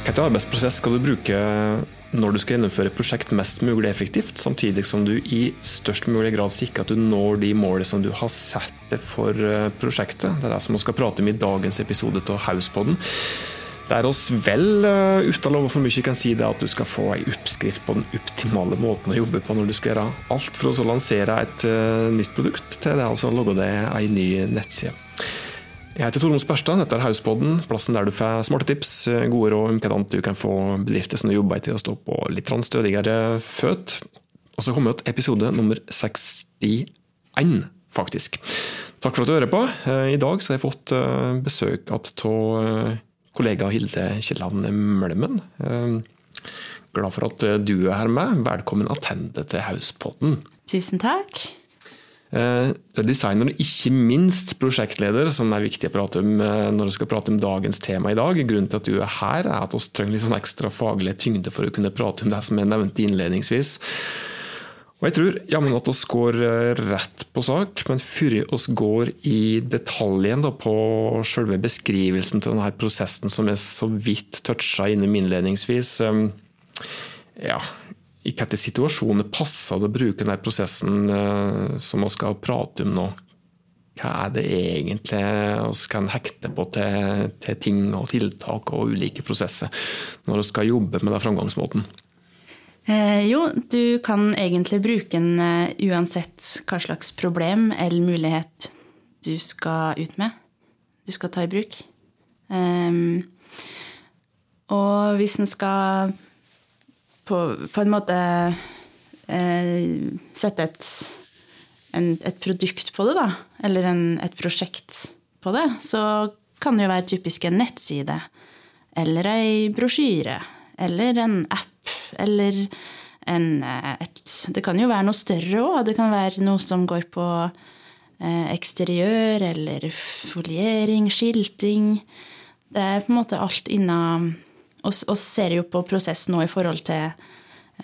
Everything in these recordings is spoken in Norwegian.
Hvilken arbeidsprosess skal du bruke når du skal gjennomføre prosjekt mest mulig effektivt, samtidig som du i størst mulig grad sikrer at du når de målene som du har satt deg for eh, prosjektet? Det er det som vi skal prate om i dagens episode av Hauspodden. Det er oss vel uh, uten lov for mye kan si det at du skal få ei oppskrift på den optimale måten å jobbe på når du skal gjøre alt for å lansere et uh, nytt produkt, til det altså å logge deg ei ny nettside. Jeg heter Tormod Sperstad, dette er Hauspodden, plassen der du får smarte tips, gode råd om hvordan du kan få bedrifter som du jobber i til å stå på litt stødigere føtt. Og så kommer vi til episode nummer 61, faktisk. Takk for at du hører på. I dag har jeg fått besøk av kollega Hilde Kielland Mølmen. Glad for at du er her med. Velkommen tilbake til Hauspodden. Tusen takk. Eh, er designer og ikke minst prosjektleder, som er viktig å prate om eh, når vi skal prate om dagens tema i dag. Grunnen til at du er her, er at vi trenger litt sånn ekstra faglig tyngde for å kunne prate om det som jeg nevnte innledningsvis. Og jeg tror jammen at vi går eh, rett på sak, men før vi går i detaljen da, på selve beskrivelsen til denne prosessen som jeg så vidt toucha innom innledningsvis eh, ja, etter passer det å bruke denne prosessen eh, som vi skal prate om nå? Hva er det egentlig vi kan hekte på til, til ting og tiltak og ulike prosesser når vi skal jobbe med den framgangsmåten? Eh, jo, du kan egentlig bruke den uh, uansett hva slags problem eller mulighet du skal ut med. Du skal ta i bruk. Um, og hvis en skal på, på, en måte eh, sette et, en, et, produkt på det, da, eller en, et prosjekt på det, så kan det jo være typisk en nettside. Eller ei brosjyre. Eller en app. Eller en, eh, et Det kan jo være noe større òg. Det kan være noe som går på eh, eksteriør eller foliering, skilting. Det er på en måte alt inna Vi ser jo på prosessen nå i forhold til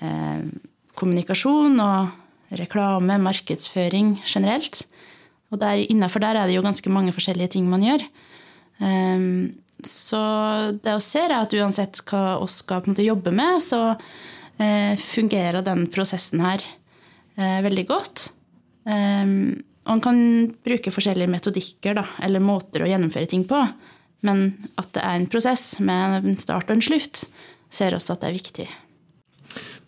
eh, kommunikasjon og reklame, markedsføring generelt. Og der, innenfor der er det jo ganske mange forskjellige ting man gjør. Um, så det å se er at uansett hva vi skal på en måte jobbe med, så eh, fungerer den prosessen her eh, veldig godt. Um, og man kan bruke forskjellige metodikker da, eller måter å gjennomføre ting på. Men at det er en prosess med en start og en slutt, ser også at det er viktig.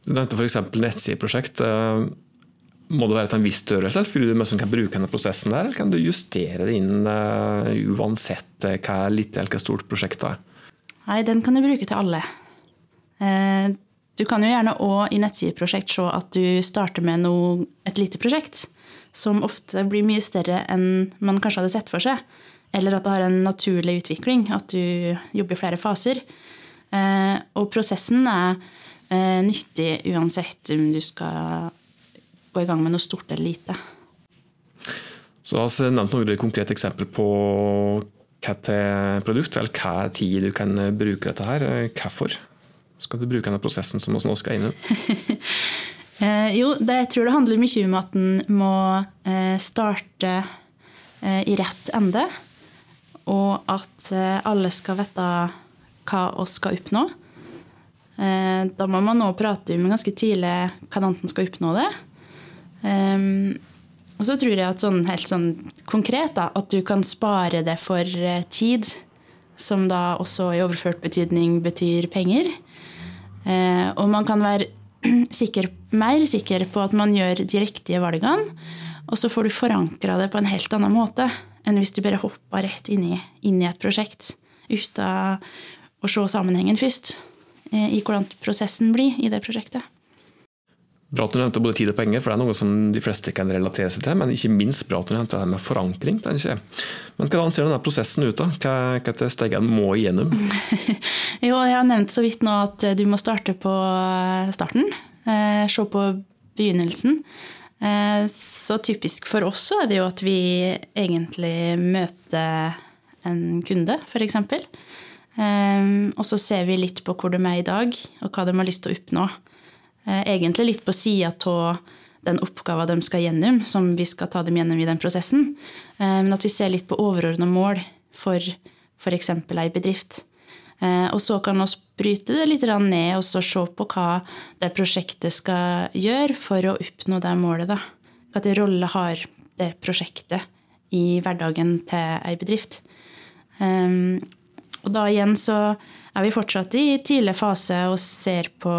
Du nevnte f.eks. nettsideprosjekt. Eh, må det være til en viss størrelse for du som kan bruke denne prosessen der, eller kan du justere det inn uh, uansett uh, hva lite eller hva stort prosjektet er? Nei, den kan du bruke til alle. Du kan jo gjerne òg i nettsideprosjekt se at du starter med noe, et lite prosjekt, som ofte blir mye større enn man kanskje hadde sett for seg. Eller at det har en naturlig utvikling, at du jobber i flere faser. Og prosessen er nyttig uansett om du skal gå i gang med noe stort eller lite. Så La oss nevne noen konkrete eksempler på hvilket produkt eller hva tid du kan bruke dette her. Hvorfor skal du bruke denne prosessen som vi nå skal inn i? Eh, jo, det, jeg tror det handler mye om at en må eh, starte eh, i rett ende. Og at alle skal vite hva vi skal oppnå. Da må man nå prate om ganske tidlig hvordan en skal oppnå det. Um, og så tror jeg at sånn helt sånn konkret da, at du kan spare det for uh, tid, som da også i overført betydning betyr penger. Og man kan være sikker, mer sikker på at man gjør de riktige valgene. Og så får du forankra det på en helt annen måte enn hvis du bare hoppa rett inn i, inn i et prosjekt uten å se sammenhengen først uh, i hvordan prosessen blir i det prosjektet. Bra at du nevnte både tid og penger, for det er noe som de fleste kan relatere seg til. Men ikke minst bra at du nevnte det med forankring. tenker jeg. Men Hvordan ser denne prosessen ut? da? Hva, hva stegene må igjennom? jo, Jeg har nevnt så vidt nå at du må starte på starten. Eh, se på begynnelsen. Eh, så typisk for oss er det jo at vi egentlig møter en kunde, f.eks. Eh, og så ser vi litt på hvor de er i dag, og hva de har lyst til å oppnå. Eh, egentlig litt på sida av den oppgaven de skal gjennom, som vi skal ta dem gjennom i den prosessen. Men at vi ser litt på overordna mål for f.eks. ei bedrift. Eh, og så kan vi bryte det litt ned og så se på hva det prosjektet skal gjøre for å oppnå det målet. da. Hvilken rolle har det prosjektet i hverdagen til ei bedrift? Um, og da igjen så er vi fortsatt i tidlig fase og ser på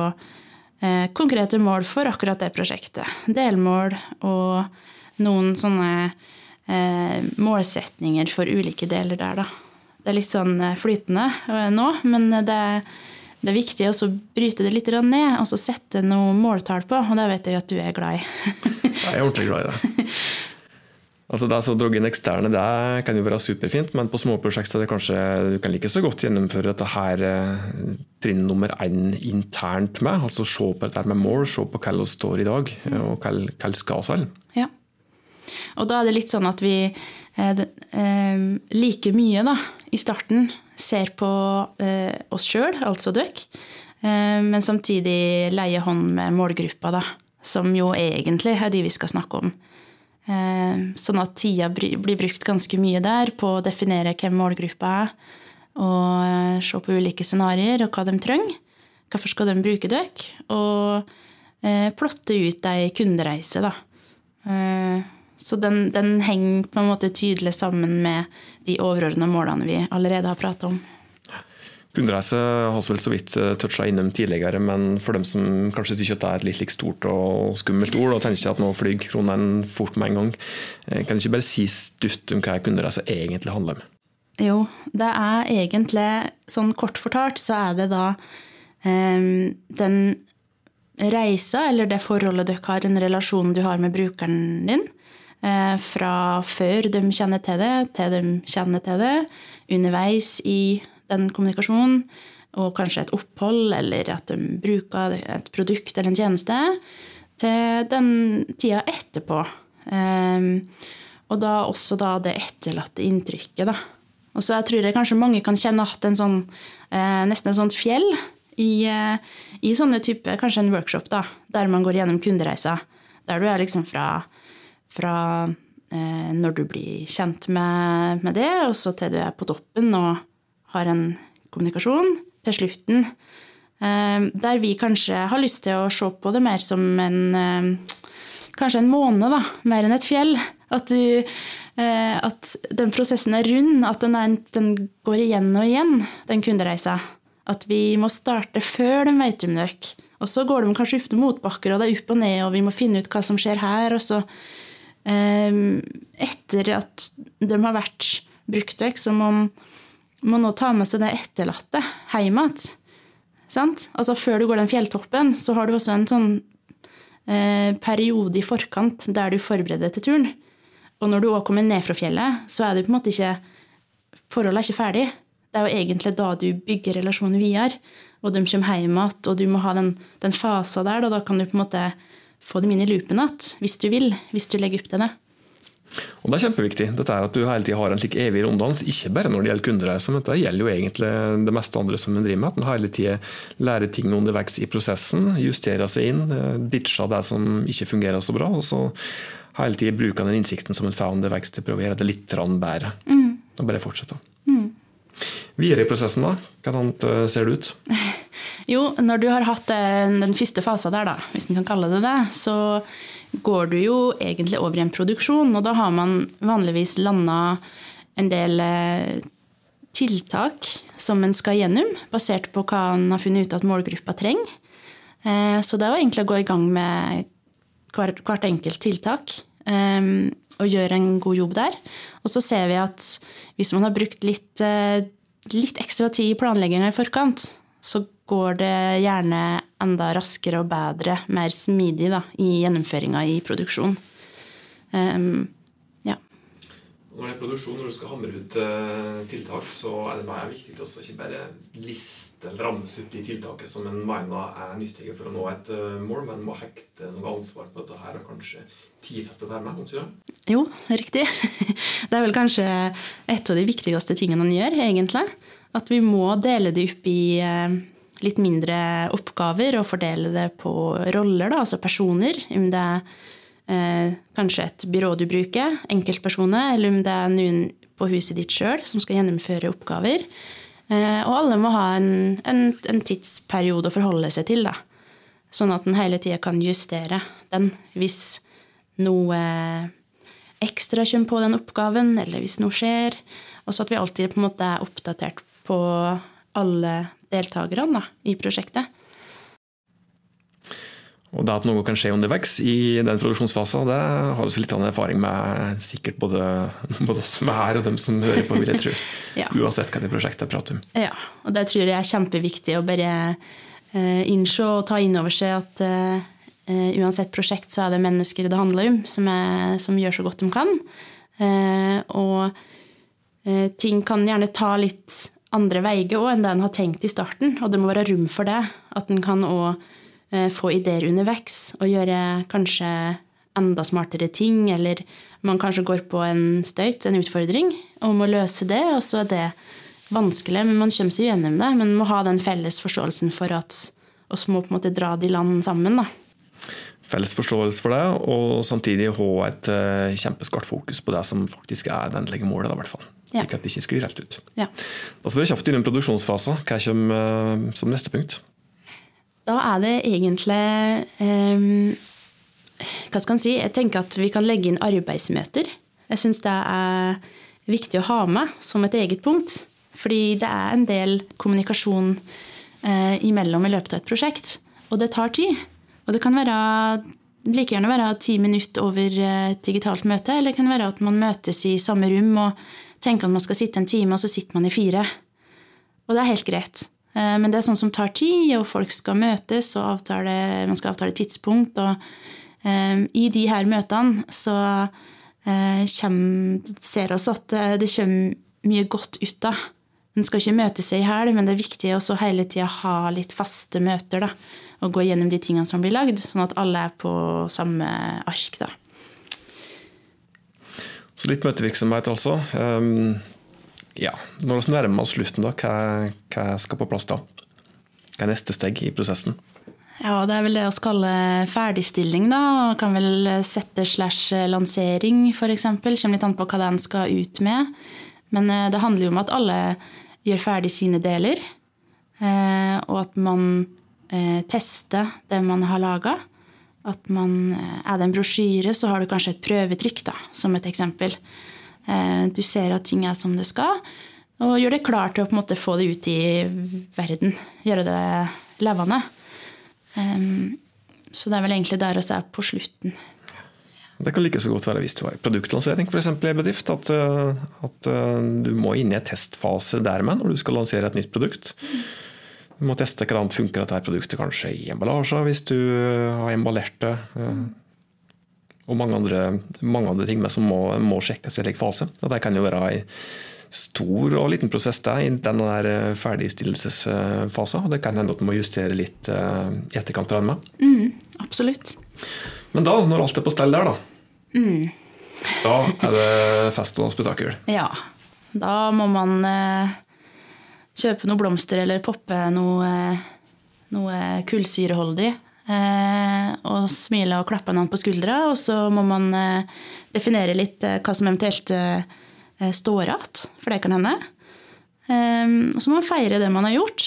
eh, konkrete mål for akkurat det prosjektet. Delmål og noen sånne eh, målsetninger for ulike deler der, da. Det er litt sånn eh, flytende eh, nå, men det, det er viktig å bryte det litt ned og så sette noe måltall på, og det vet jeg at du er glad i. jeg er ordentlig glad i det. Altså det å dra inn eksterne det kan jo være superfint, men på småprosjekter det kanskje du kan like så godt gjennomføre dette her eh, trinn nummer én internt med. Altså se på dette med mål, se på hva vi står i dag, eh, og hva vi skal selv. Ja. Og da er det litt sånn at vi eh, liker mye da, i starten ser på eh, oss sjøl, altså dere, eh, men samtidig leier hånd med målgruppa, da, som jo egentlig er de vi skal snakke om. Eh, sånn at tida blir brukt ganske mye der på å definere hvem målgruppa er, og eh, se på ulike scenarioer og hva de trenger. Hvorfor skal de bruke dere? Og eh, plotte ut ei kundereise, da. Så den, den, henger på en måte tydelig sammen med de overordna målene vi allerede har prata om. Kundereise har vi vel så vidt eh, toucha innom tidligere, men for dem som kanskje syns at det er et litt, litt stort og skummelt ord, og tenker at nå flyr kronene fort med en gang, eh, kan du ikke bare si stutt om hva kundereise egentlig handler om? Jo, det er egentlig, sånn kort fortalt, så er det da um, den reisa, eller det forholdet dere har, en relasjon du har med brukeren din, fra før de kjenner til det, til de kjenner til det, underveis i den kommunikasjonen, og kanskje et opphold, eller at de bruker et produkt eller en tjeneste, til den tida etterpå. Um, og da også da det etterlatte inntrykket, da. Og så jeg tror jeg kanskje mange kan kjenne at en sånn, eh, nesten et sånt fjell i, eh, i, sånne type, kanskje en workshop, da, der man går gjennom kundereiser. Der du er liksom fra, fra eh, når du blir kjent med, med, det, og så til du er på toppen og har en kommunikasjon til slutten. Eh, der vi kanskje har lyst til å se på det mer som en eh, Kanskje en måne, da, mer enn et fjell. At, du, eh, at den prosessen er rund, at den, er, den, går igjen og igjen, den kundereisa. At vi må starte før de vet om dere. Og så går de kanskje opp til motbakker, og det er opp og ned, og vi må finne ut hva som skjer her. Og så, etter at de har vært brukt vekk, så må man nå ta med seg det etterlatte hjem igjen. Altså, før du går den fjelltoppen, så har du også en sånn eh, periode i forkant der du forbereder deg til turen. Og når du òg kommer ned fra fjellet, så er det på en måte ikke Forholdet er ikke ferdig. Det er jo egentlig da du bygger relasjonen videre. Og de kommer hjem igjen, og du må ha den, den fasen der. Og da kan du på en måte få dem inn i loopen igjen, hvis du vil. Hvis du legger opp til det. Og Det er kjempeviktig dette er at du hele tiden har en slik evig runddans, ikke bare når det gjelder kundereiser, men det gjelder jo egentlig det meste andre som en driver med. At en hele tida lærer ting underveis i prosessen, justerer seg inn, eh, ditcher det som ikke fungerer så bra. og så hele tida bruker den innsikten som en får underveis til å prøve å gjøre det litt bedre. Mm. Og bare fortsette. Mm. Videre i prosessen, da? Hvordan eh, ser det ut? Jo, når du har hatt den første fasen der, da, hvis en kan kalle det det, så går du jo egentlig over i en produksjon, og da har man vanligvis landa en del eh, tiltak som en skal gjennom, basert på hva en har funnet ut at målgruppa trenger. Eh, så det er jo egentlig å gå i gang med hvert enkelt tiltak eh, og gjøre en god jobb der. Og så ser vi at hvis man har brukt litt, litt ekstra tid i planlegginga i forkant, så går det gjerne enda raskere og bedre, mer smidig da, i gjennomføringa i produksjon. Um, ja. Når det er produksjon, når du skal hamre ut uh, tiltak, så er det meg viktig å ikke bare liste eller ramse ut de tiltakene som en mener er nyttige for å nå et uh, mål, men må hekte noe ansvar på dette her og kanskje tidfeste det her med. Ikke? Jo, riktig. Det er vel kanskje et av de viktigste tingene man gjør, egentlig. At vi må dele det opp i uh, litt mindre oppgaver og fordele det på roller, da, altså personer. Om det er eh, kanskje et byrå du bruker, enkeltpersoner, eller om det er noen på huset ditt sjøl som skal gjennomføre oppgaver. Eh, og alle må ha en, en, en tidsperiode å forholde seg til, da. Sånn at en hele tida kan justere den hvis noe ekstra kommer på den oppgaven, eller hvis noe skjer. Og så at vi alltid på en måte er oppdatert på alle deltakerne i prosjektet. Og det at noe kan skje underveis i den produksjonsfasen, det har vi litt erfaring med sikkert både, både oss som er her og dem som hører på, vil jeg tro. ja. Uansett hva det prosjektet prater om. Ja, og det tror jeg er kjempeviktig å bare uh, innse og ta inn over seg at uh, uansett prosjekt så er det mennesker det handler om, som, er, som gjør så godt de kan. Uh, og ting kan gjerne ta litt andre veier òg enn det en har tenkt i starten, og det må være rom for det. At en kan òg Eh, få ideer underveis og gjøre kanskje enda smartere ting, eller man kanskje går på en støyt, en utfordring, og må løse det, og så er det vanskelig, men man kommer seg gjennom det. Men må ha den felles forståelsen for at oss må på en måte dra de land sammen. da. Felles forståelse for det, og samtidig ha et uh, kjempeskarpt fokus på det som faktisk er det endelige målet. da, i hvert fall. Ja. Ikke at det ikke sklir helt ut. Ja. Da skal vi kjapt inn i produksjonsfasen. Hva kommer uh, som neste punkt? Da er det egentlig um, Hva skal en si? Jeg tenker at vi kan legge inn arbeidsmøter. Jeg syns det er viktig å ha med som et eget punkt. Fordi det er en del kommunikasjon uh, imellom i løpet av et prosjekt. Og det tar tid. Og det kan være, like gjerne være ti minutter over et digitalt møte, eller det kan være at man møtes i samme rom og tenker at man skal sitte en time, og så sitter man i fire. Og det er helt greit. Eh, men det er sånn som tar tid, og folk skal møtes, og avtale, man skal avtale tidspunkt. Og um, i de her møtene så uh, kommer, ser vi at det kommer mye godt ut av. En skal ikke møte seg i hæl, men det er viktig å hele tida ha litt faste møter. Da, og gå gjennom de tingene som blir lagd, sånn at alle er på samme ark. Da. Så litt møtevirksomhet, altså. Um ja, når vi nærmer oss slutten, da, hva, hva, skal på plass da? Hva er neste steg i prosessen? Ja, Det er vel det vi kaller ferdigstilling. da, og Kan vel sette slash lansering, f.eks. Kommer litt an på hva den skal ut med. Men eh, det handler jo om at alle gjør ferdig sine deler. Eh, og at man eh, tester det man har laga. At man Er det en brosjyre, så har du kanskje et prøvetrykk, da, som et eksempel. Eh, du ser at ting er som det skal, og gjør det klart til å på en måte få det ut i verden. Gjøre det levende. Så det er vel egentlig der vi er på slutten. Det kan like så godt være hvis du har produktlansering for eksempel, i bedrift. At, eh, at, eh, du må inn i en testfase dermed når du skal lansere et nytt produkt. Du må teste hvordan funker dette produktet kanskje i emballasjer hvis du har emballert det og mange andre, mange andre ting som må, må sjekkes i en fase. Dette det kan jo være en stor og liten prosess der, i denne der ferdigstillelsesfasen. Det kan hende at du må justere litt eh, i etterkant. Med. Mm, absolutt. Men da, når alt er på stell der, da, mm. da er det fest og spetakkel? Ja. Da må man eh, kjøpe noen blomster eller poppe noe, noe kullsyreholdig Eh, og smile og klappe noen på skuldra. Og så må man eh, definere litt eh, hva som eventuelt står igjen, for det kan hende. Og så må man feire det man har gjort.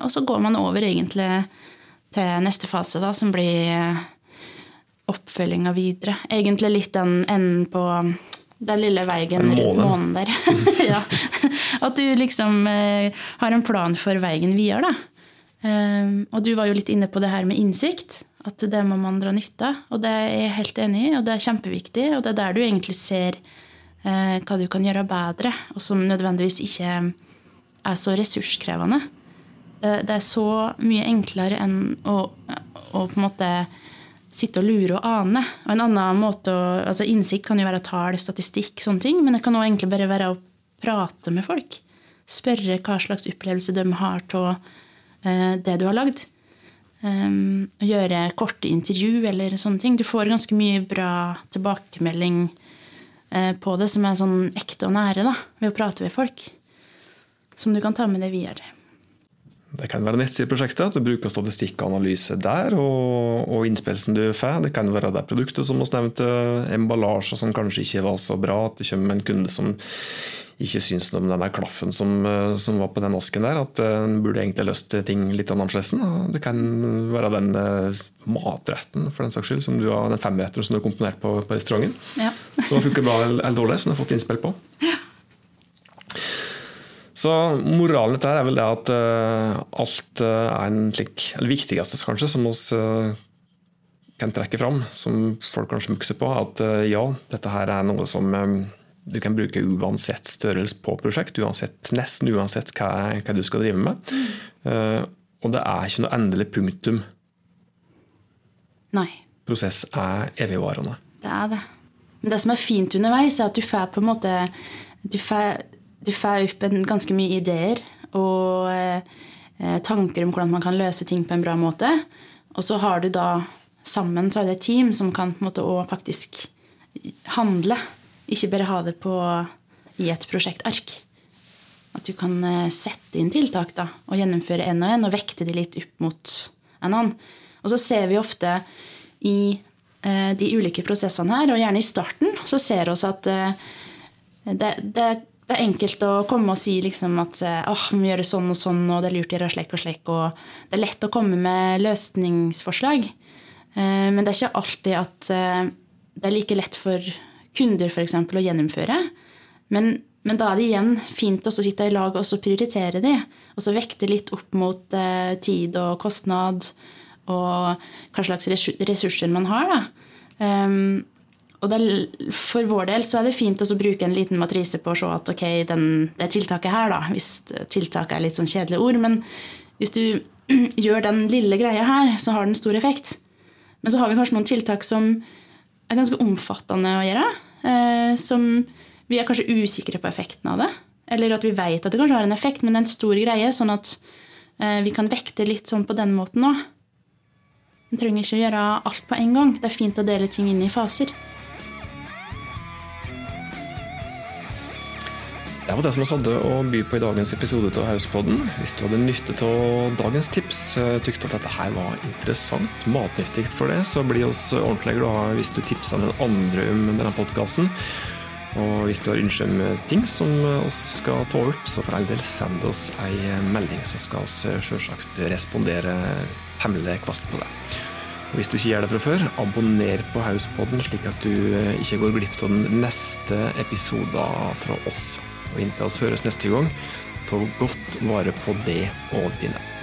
Og så går man over egentlig til neste fase, da, som blir oppfølginga videre. Egentlig litt den enden på den lille veien rundt månen der. ja. At du liksom har en plan for veien videre, da. Um, og du var jo litt inne på det her med innsikt. At det må man dra nytte av. Og det er jeg helt enig i, og det er kjempeviktig. Og det er der du egentlig ser eh, hva du kan gjøre bedre, og som nødvendigvis ikke er så ressurskrevende. Det, det er så mye enklere enn å, å, på en måte sitte og lure og ane. Og en annen måte altså Innsikt kan jo være tall, statistikk, sånne ting, men det kan også egentlig bare være å prate med folk. Spørre hva slags opplevelse de har av Eh, det du har lagd. Um, gjøre korte intervju eller sånne ting. Du får ganske mye bra tilbakemelding uh, på det som er sånn ekte og nære da, ved å prate med folk. Som du kan ta med deg videre. Det kan være nettsideprosjektet, at du bruker statistikk og analyse der, og, og innspill som du får. Det kan være det produktet som vi nevnte, emballasjer som kanskje ikke var så bra, at det kommer en kunde som ikke syns noe om den der klaffen som, eh, som, var på den asken der. At en burde egentlig løst ting litt annerledes. Det kan være den matretten for den saks skyld, som du har, den femretteren som du har komponert på, på restauranten. Ja. som har funket bra eller dårlig, som du har fått innspill på. Ja. Så moralen dette er vel det at alt er en slik, eller viktigste kanskje, som oss kan trekke fram, som folk kanskje mukser på, at eh, ja, dette her er noe som eh, du kan bruke uansett størrelse på prosjekt, uansett, nesten uansett hva, hva, du skal drive med. Mm. og det er ikke noe endelig punktum. Nei. Prosess er evigvarende. Det er det. Men det som er fint underveis, er at du får på en måte Du får, du får opp en, ganske mye ideer og eh, tanker om hvordan man kan løse ting på en bra måte. Og så har du da sammen så er det et team som kan på en måte òg faktisk handle. Ikke bare ha det på, i et prosjektark. At du kan eh, sette inn tiltak da, og gjennomføre en og en, og vekte de litt opp mot en annen. Og så ser vi ofte i eh, de ulike prosessene her, og gjerne i starten, så ser vi at eh, det, det, det, er enkelt å komme og si liksom at oh, vi må gjøre sånn og sånn, og det er lurt å gjøre slik og slik. Og det er lett å komme med løsningsforslag. Eh, men det er ikke alltid at eh, det er like lett for kunder for eksempel, å gjennomføre. Men, men, da er det igjen fint å sitte i lag og prioritere de. Og så vekte litt opp mot tid og kostnad og hva slags ressurser man har. Da. Um, og det, for vår del så er det fint å bruke en liten matrise på å se at ok, den, det tiltaket her, da, hvis tiltaket er litt sånn kjedelige ord, men hvis du gjør den lille greia her, så har den stor effekt. Men så har vi kanskje noen tiltak som er ganske omfattende å gjøre. Eh, som vi er kanskje usikre på effekten av det. Eller at vi vet at det kanskje har en effekt, men det er en stor greie. Sånn at eh, vi kan vekte litt sånn på den måten òg. Man trenger ikke å gjøre alt på en gang. Det er fint å dele ting inn i faser. Det var det som vi hadde å by på i dagens episode av Hauspodden. Hvis du hadde nytte av dagens tips, eh, tykte at dette her var interessant, matnyttig for det, så blir oss ordentlig glade hvis du tipser den andre om denne podkasten. Og hvis du har ønsker om ting som oss skal ta opp, så for all del send oss ei melding, så skal vi selvsagt respondere temmelig kvast på det. Og hvis du ikke gjør det fra før, abonner på Hauspodden, slik at du ikke går glipp av den neste episoden fra oss. Og inntil oss høres neste gang, ta godt vare på det og dine.